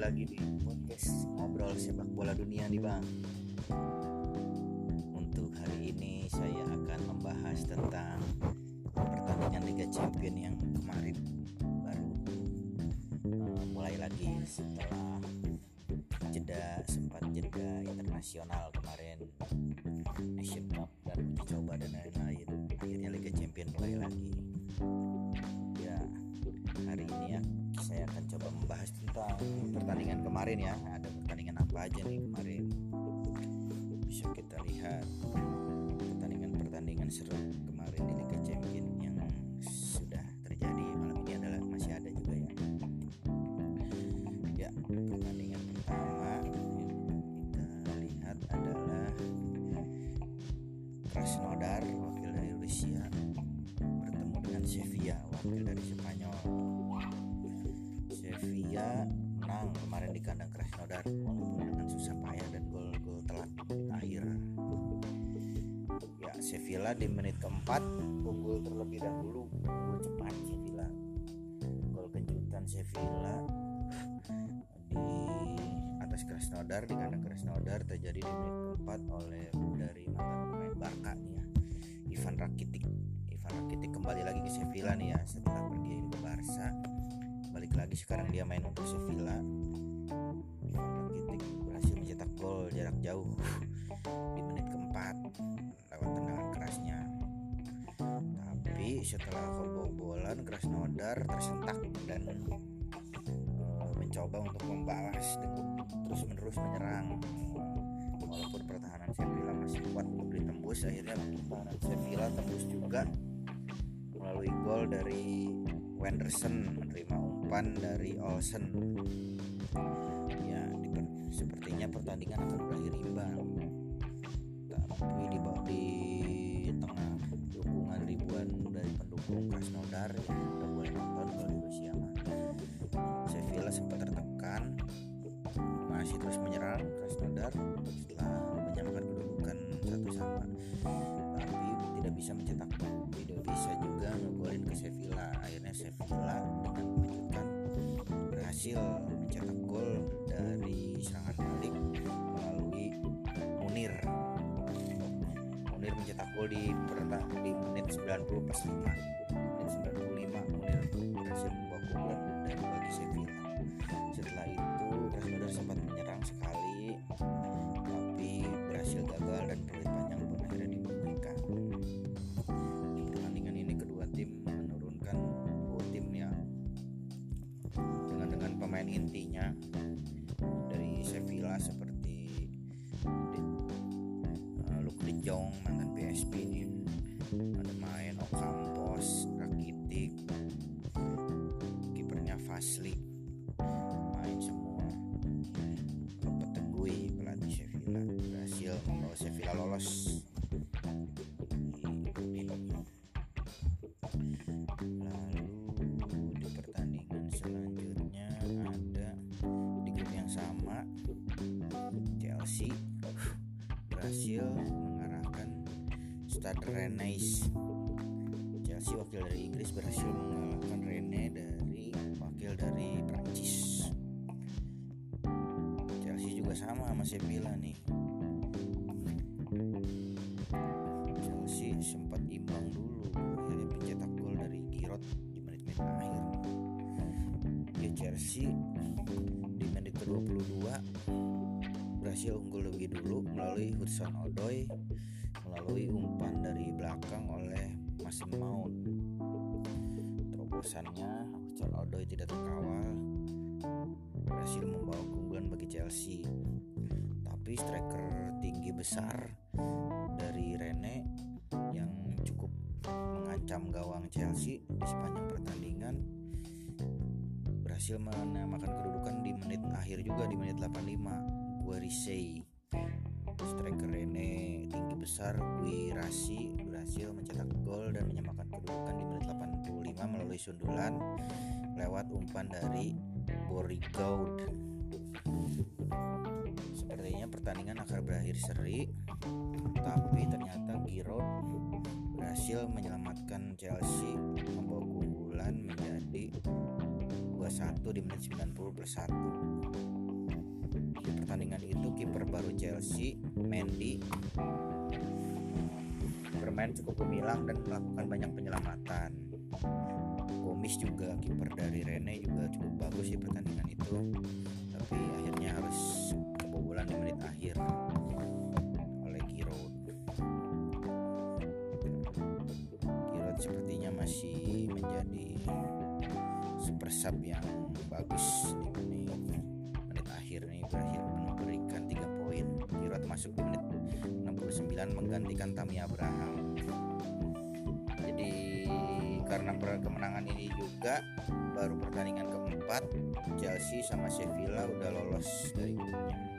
lagi di podcast ngobrol sepak bola dunia nih bang. Untuk hari ini saya akan membahas tentang pertandingan Liga Champion yang kemarin baru uh, mulai lagi setelah jeda sempat jeda internasional kemarin ya ada pertandingan apa aja nih kemarin Sevilla di menit keempat unggul terlebih dahulu gol cepat Sevilla. Gol kejutan Sevilla di atas Krasnodar di kandang Krasnodar terjadi di menit keempat oleh dari mantan pemain Barca nih ya Ivan Rakitic. Ivan Rakitic kembali lagi ke Sevilla nih ya setelah pergi ke Barca. Balik lagi sekarang dia main untuk Sevilla setelah kebobolan Krasnodar tersentak dan eh, mencoba untuk membalas dengan terus menerus menyerang. Walaupun pertahanan Sevilla masih kuat untuk ditembus akhirnya pertahanan Sevilla tembus juga melalui gol dari Wenderson menerima umpan dari Olsen. Ya sepertinya pertandingan akan berakhir imbang. Tapi di bawah di dari pendukung Krasnodar yang boleh nonton kalau di Rusia mah Sevilla sempat tertekan masih terus menyerang Krasnodar setelah menyamakan kedudukan satu sama. Tapi tidak bisa mencetak gol. Tidak bisa juga ngegolin ke Sevilla. Akhirnya Sevilla dengan mengejutkan berhasil mencetak gol dari serangan balik melalui Munir. Munir mencetak gol di perta di menit 90 plus 5 intinya. Dari Sevilla seperti uh, Luke De berhasil mengarahkan Stade Rennais Chelsea wakil dari Inggris berhasil mengalahkan Rene dari wakil dari Prancis. Chelsea juga sama sama Sevilla nih Hudson Odoi melalui umpan dari belakang oleh Mason Mount terobosannya Hudson Odoi tidak terkawal. Berhasil membawa keunggulan bagi Chelsea. Tapi striker tinggi besar dari Rene yang cukup mengancam gawang Chelsea di sepanjang pertandingan berhasil menamakan kedudukan di menit akhir juga di menit 85 Guarisei striker Rene tinggi besar Guirassi berhasil mencetak gol dan menyamakan kedudukan di menit 85 melalui sundulan lewat umpan dari Borigaud sepertinya pertandingan akan berakhir seri tapi ternyata Giroud berhasil menyelamatkan Chelsea membawa keunggulan menjadi 2-1 di menit 90 plus 1 pertandingan itu kiper baru Chelsea Mendy bermain cukup gemilang dan melakukan banyak penyelamatan. Gomis juga kiper dari Rene juga cukup bagus di pertandingan itu. Tapi akhirnya harus kebobolan di menit akhir menggantikan Tammy Abraham. Jadi karena kemenangan ini juga baru pertandingan keempat Chelsea sama Sevilla udah lolos dari grupnya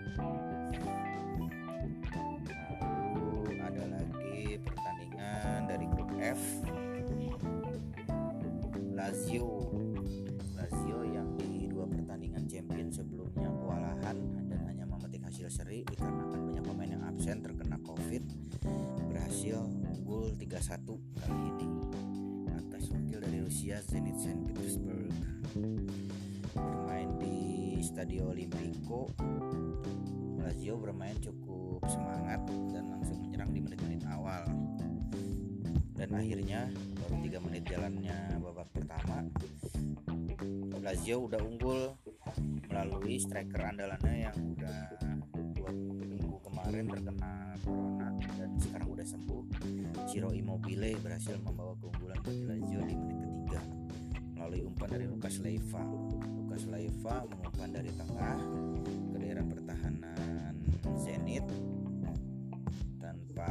kali ini. Atas wakil dari Rusia Zenit Saint Petersburg bermain di Stadio Olimpico. Lazio bermain cukup semangat dan langsung menyerang di menit-menit awal. Dan akhirnya baru tiga menit jalannya babak pertama Lazio udah unggul melalui striker andalannya yang udah dua minggu kemarin terkena corona dan sekarang udah sembuh Ciro Immobile berhasil membawa keunggulan bagi Lazio di menit ketiga melalui umpan dari Lukas Leiva. Lukas Leiva mengumpan dari tengah ke daerah pertahanan Zenit. Tanpa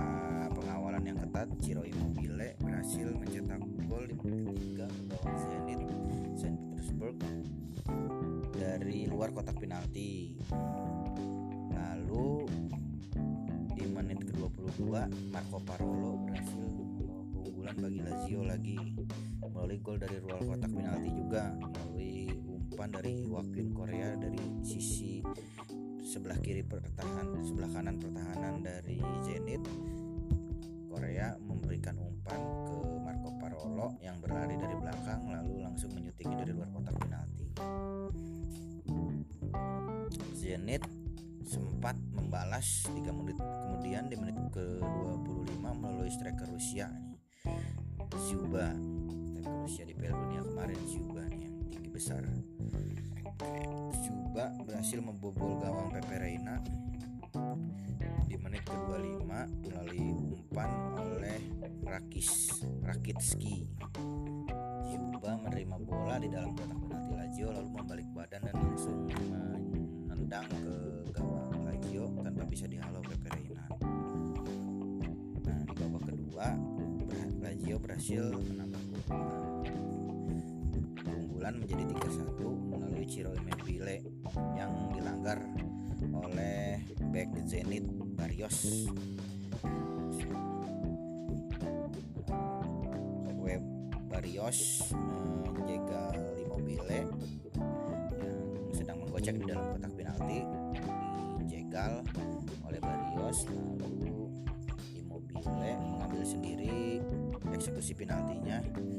pengawalan yang ketat Ciro Immobile berhasil mencetak gol di menit ketiga melawan Zenit Saint Petersburg dari luar kotak penalti ke-22 Marco Parolo berhasil keunggulan bagi Lazio lagi. Melalui gol dari luar kotak penalti juga. Melalui umpan dari Joaquin Korea dari sisi sebelah kiri pertahanan sebelah kanan pertahanan dari Zenit. Korea memberikan umpan ke Marco Parolo yang berlari dari belakang lalu langsung menyutingi dari luar kotak penalti. Zenit sempat membalas 3 menit kemudian di menit ke-25 melalui striker Rusia nih. Zuba striker Rusia di Piala Dunia kemarin Zuba nih yang tinggi besar. Zuba berhasil membobol gawang Pepe Reina di menit ke-25 melalui umpan oleh Rakis Rakitski Zuba menerima bola di dalam kotak penalti Lazio lalu membalik badan dan langsung berhasil menambah keunggulan menjadi 3-1 melalui Ciro Immobile yang dilanggar oleh back Zenit Barrios. Web Barrios hanapin natin yan.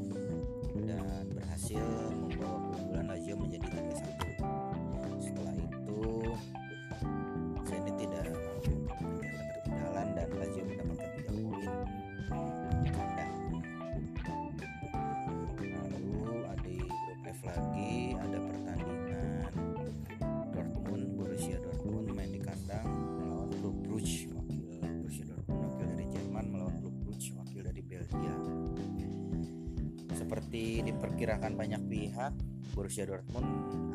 Seperti diperkirakan banyak pihak Borussia Dortmund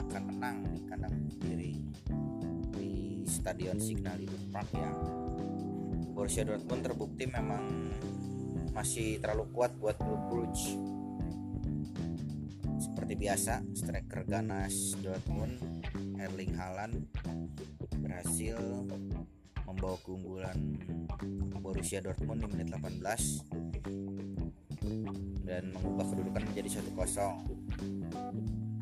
akan menang di kandang sendiri di Stadion Signal Iduna Park ya. Borussia Dortmund terbukti memang masih terlalu kuat buat Klub Brugge seperti biasa striker ganas Dortmund Erling Haaland berhasil membawa keunggulan Borussia Dortmund di menit 18 dan mengubah kedudukan menjadi satu kosong.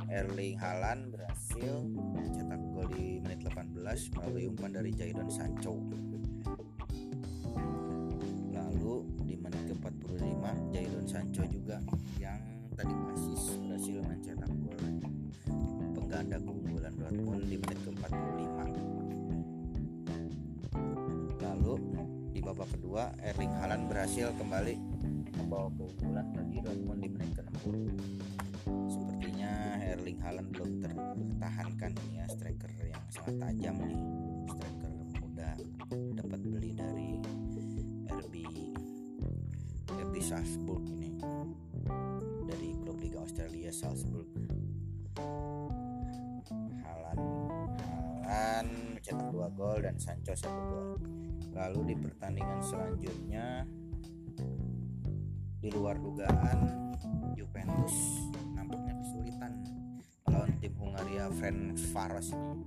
Erling Haaland berhasil mencetak gol di menit 18 melalui umpan dari Jadon Sancho. Lalu di menit ke-45 Jadon Sancho juga yang tadi asis berhasil mencetak gol pengganda keunggulan Dortmund di menit ke-45. Lalu di babak kedua Erling Haaland berhasil kembali membawa keunggulan sepertinya Erling Haaland belum tertahankan ya striker yang sangat tajam nih. Striker muda dapat beli dari RB RB Salzburg ini. Dari klub Liga Australia Salzburg. Haaland Haaland mencetak dua gol dan Sancho satu gol. Lalu di pertandingan selanjutnya di luar dugaan Juventus nampaknya kesulitan melawan tim Hungaria Ferencváros ini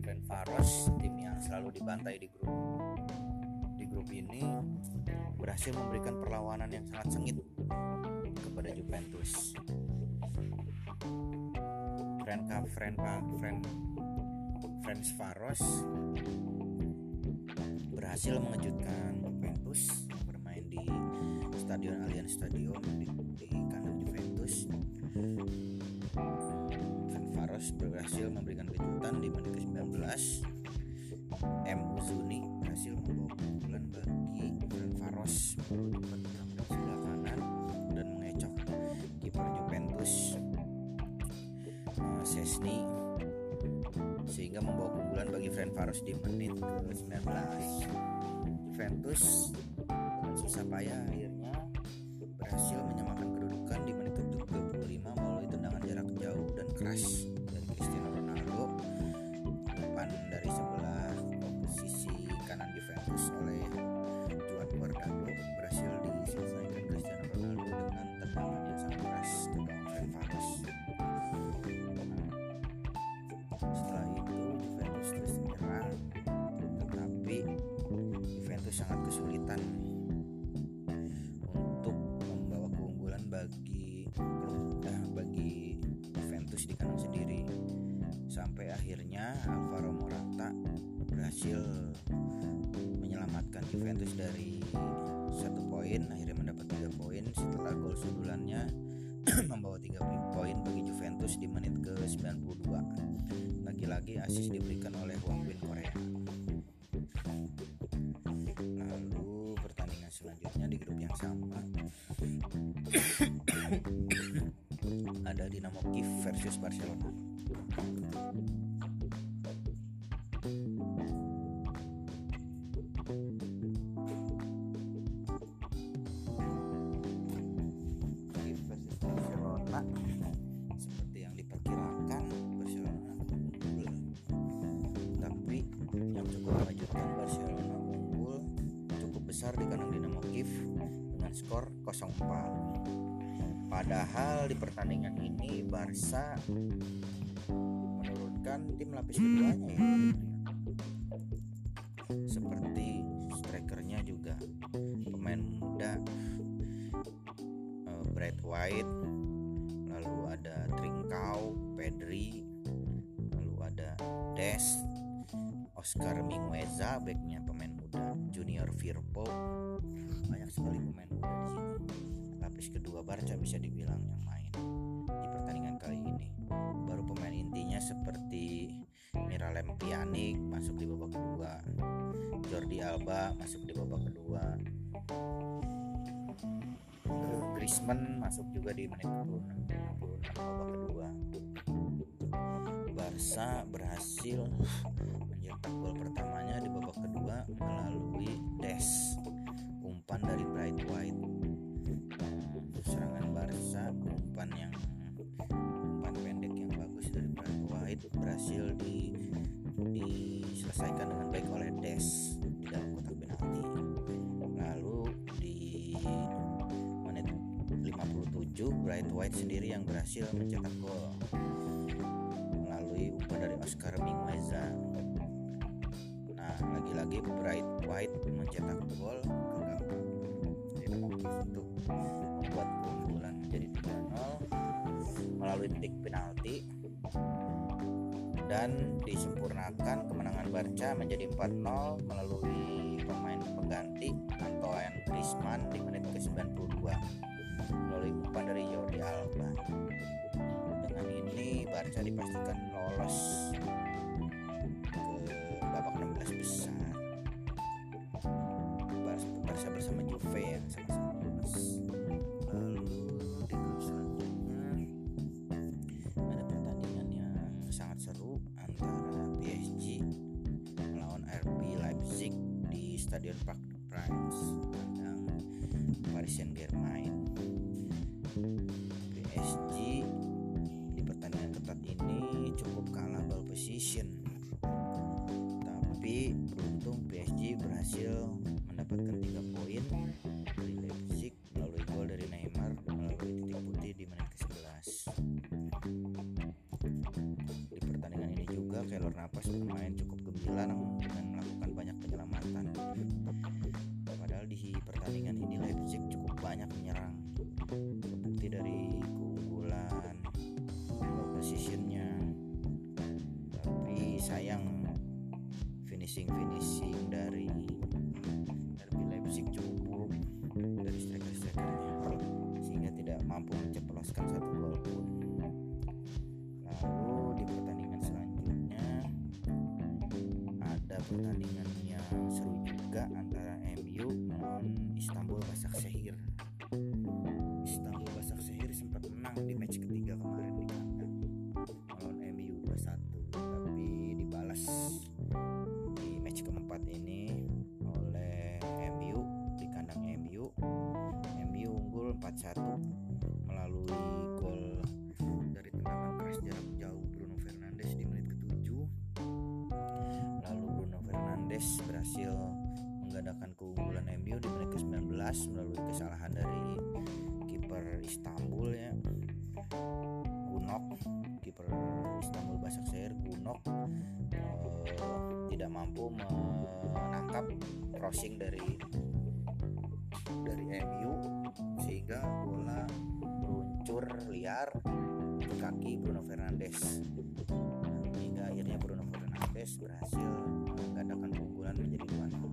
Ferencváros tim yang selalu dibantai di grup. Di grup ini berhasil memberikan perlawanan yang sangat sengit kepada Juventus. Frenka Frenka Fren Franz Faros berhasil mengejutkan Juventus bermain di Stadion Allianz Stadium di, di kandang Juventus. Faros berhasil memberikan kejutan di menit ke-19. M Uzuni berhasil membawa keunggulan bagi Franz Faros di sebelah kanan dan mengecoh kiper Juventus Sesni sehingga membawa keunggulan bagi Ferencváros di menit ke-19. Juventus dengan susah payah akhirnya berhasil menyamakan kedudukan di menit ke-25 melalui tendangan jarak jauh dan keras sundulannya membawa tiga poin bagi Juventus di menit ke-92. Lagi-lagi asis diberikan oleh Wang Bin Korea. Lalu pertandingan selanjutnya di grup yang sama. Ada Dinamo Kiev versus Barcelona dengan skor 0-4 padahal di pertandingan ini Barca menurunkan tim lapis keduanya ya. Seperti strikernya juga. Pemain muda eh, Brad White lalu ada Trincao, Pedri, lalu ada Des, Oscar Mingueza, backnya pemain muda, Junior Firpo, banyak sekali sini. Lapis kedua Barca bisa dibilang yang main di pertandingan kali ini. Baru pemain intinya seperti Miralem Pjanic masuk di babak kedua, Jordi Alba masuk di babak kedua, Griezmann masuk juga di menit 66 babak kedua. Barca berhasil mencetak gol pertamanya di babak kedua melalui diselesaikan dengan baik oleh Des di dalam kotak penalti. Lalu di menit 57 Bright White sendiri yang berhasil mencetak gol melalui umpan dari Oscar Mingueza. Nah, lagi-lagi Bright White mencetak gol untuk membuat keunggulan menjadi 3-0 melalui titik penalti dan disempurnakan kemenangan Barca menjadi 4-0 melalui pemain pengganti Antoine Griezmann di menit ke-92 melalui umpan dari Jordi Alba. Dengan ini Barca dipastikan lolos ke babak 16 besar. Barca bersama Juve ya, Christian Park Primes tentang Paris Saint Germain PSG di pertandingan ketat ini cukup kalah ball position tapi beruntung PSG berhasil mendapatkan tiga. 新 menggandakan keunggulan MU di menit ke-19 melalui kesalahan dari kiper Istanbul ya. Gunok kiper Istanbul Basaksehir Gunok eh, tidak mampu menangkap crossing dari dari MU sehingga bola meluncur liar ke kaki Bruno Fernandes. Hingga akhirnya Bruno Fernandes berhasil menggandakan keunggulan menjadi 2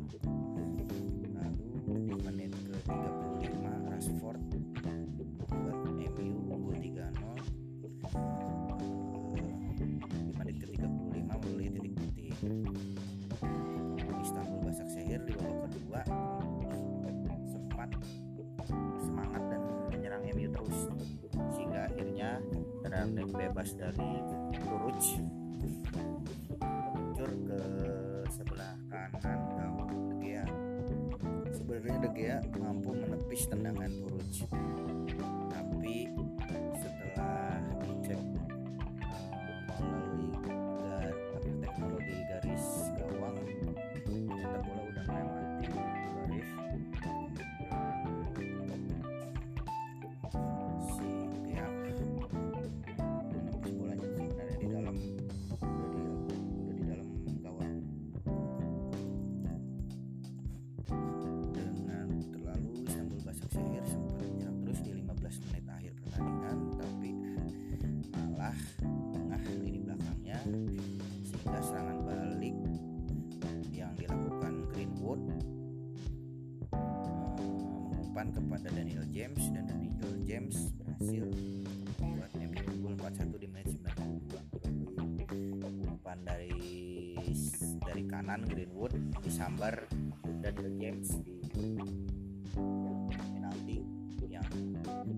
tendangan bebas dari Turuc mengumpan kepada Daniel James dan Daniel James berhasil membuat MU unggul 4-1 di menit 92 umpan dari dari kanan Greenwood disambar Daniel James di penalti yang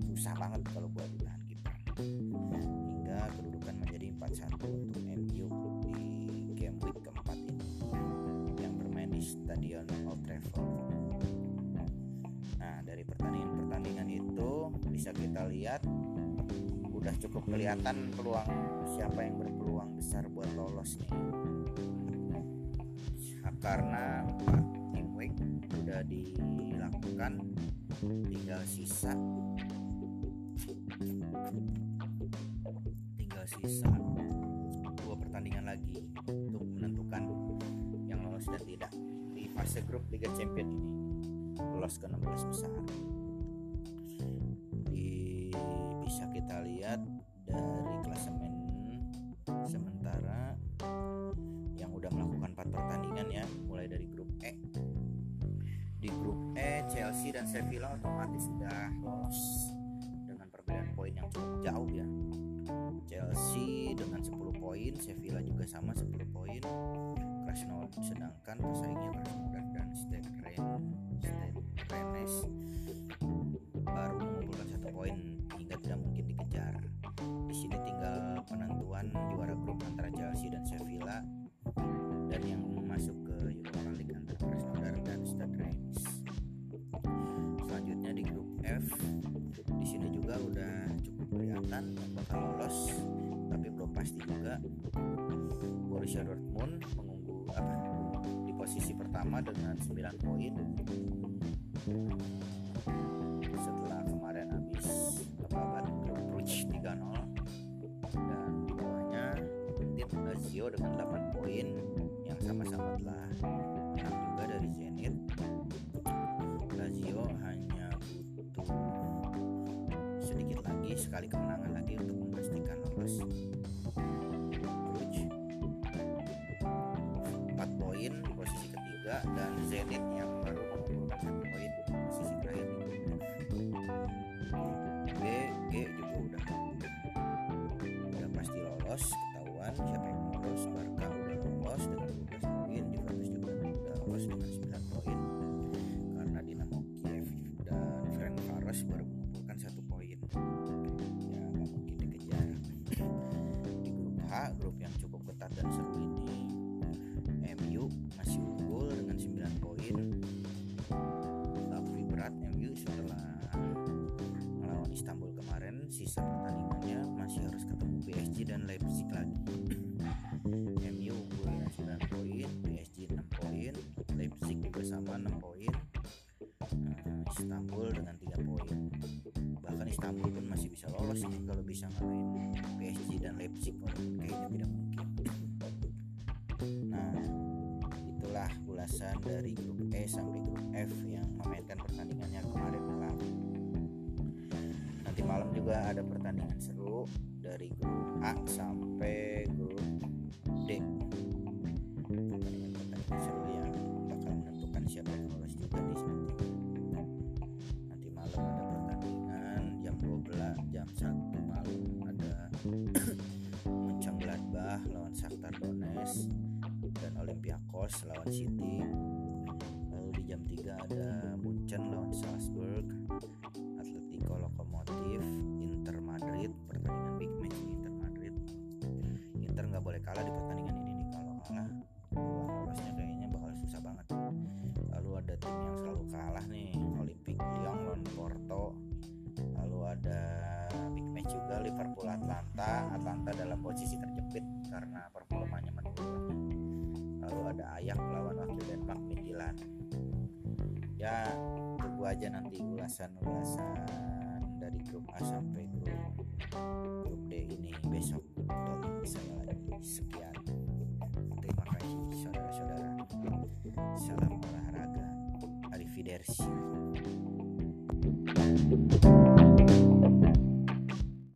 susah banget kalau buat ditahan kiper. Hingga kedudukan menjadi 4-1 untuk MU di game week keempat ini. Yang bermain di Stadion Old Trafford bisa kita lihat udah cukup kelihatan peluang siapa yang berpeluang besar buat lolos nih. Karena 4 game week dilakukan tinggal sisa tinggal sisa dua pertandingan lagi untuk menentukan yang lolos dan tidak di fase grup Liga Champion ini. Lolos ke 16 besar empat pertandingan ya mulai dari grup E. Di grup E Chelsea dan Sevilla otomatis sudah lolos dengan perbedaan poin yang cukup jauh ya. Chelsea dengan 10 poin Sevilla juga sama 10 poin. Arsenal sedangkan pesaingnya Krasnodar dan Stade Rennes baru mengumpulkan satu poin. Cukup kelihatan yang bakal lolos. Tapi belum pasti juga. Borussia Dortmund mengunggul apa di posisi pertama dengan 9 poin. Setelah kemarin habis babat Bruges 3-0 dan di bawahnya Lazio dengan 8 poin sekali kemenangan lagi untuk memastikan lolos. Bruges 4 poin posisi ketiga dan Zenit yang baru mengumpulkan satu poin di posisi terakhir. Di. B, G juga udah. Udah pasti lolos ketahuan siapa yang lolos Barca dari grup E sampai grup F yang memainkan pertandingannya kemarin malam. Nanti malam juga ada pertandingan seru dari grup A sampai grup D. Pertandingan-pertandingan seru yang bakal menentukan siapa yang lolos juga di seperti nanti malam ada pertandingan jam 12 jam 1 malam ada Mönchengladbach lawan Shakhtar Donetsk dan Olympiakos lawan City Dalam posisi terjepit karena performanya menurun. Lalu ada Ayak lawan wakil Denmark Midtjylland. Ya tunggu aja nanti ulasan-ulasan dari grup A sampai grup grup D ini besok dari saya sekian. Terima kasih saudara-saudara. Salam olahraga. Arrivederci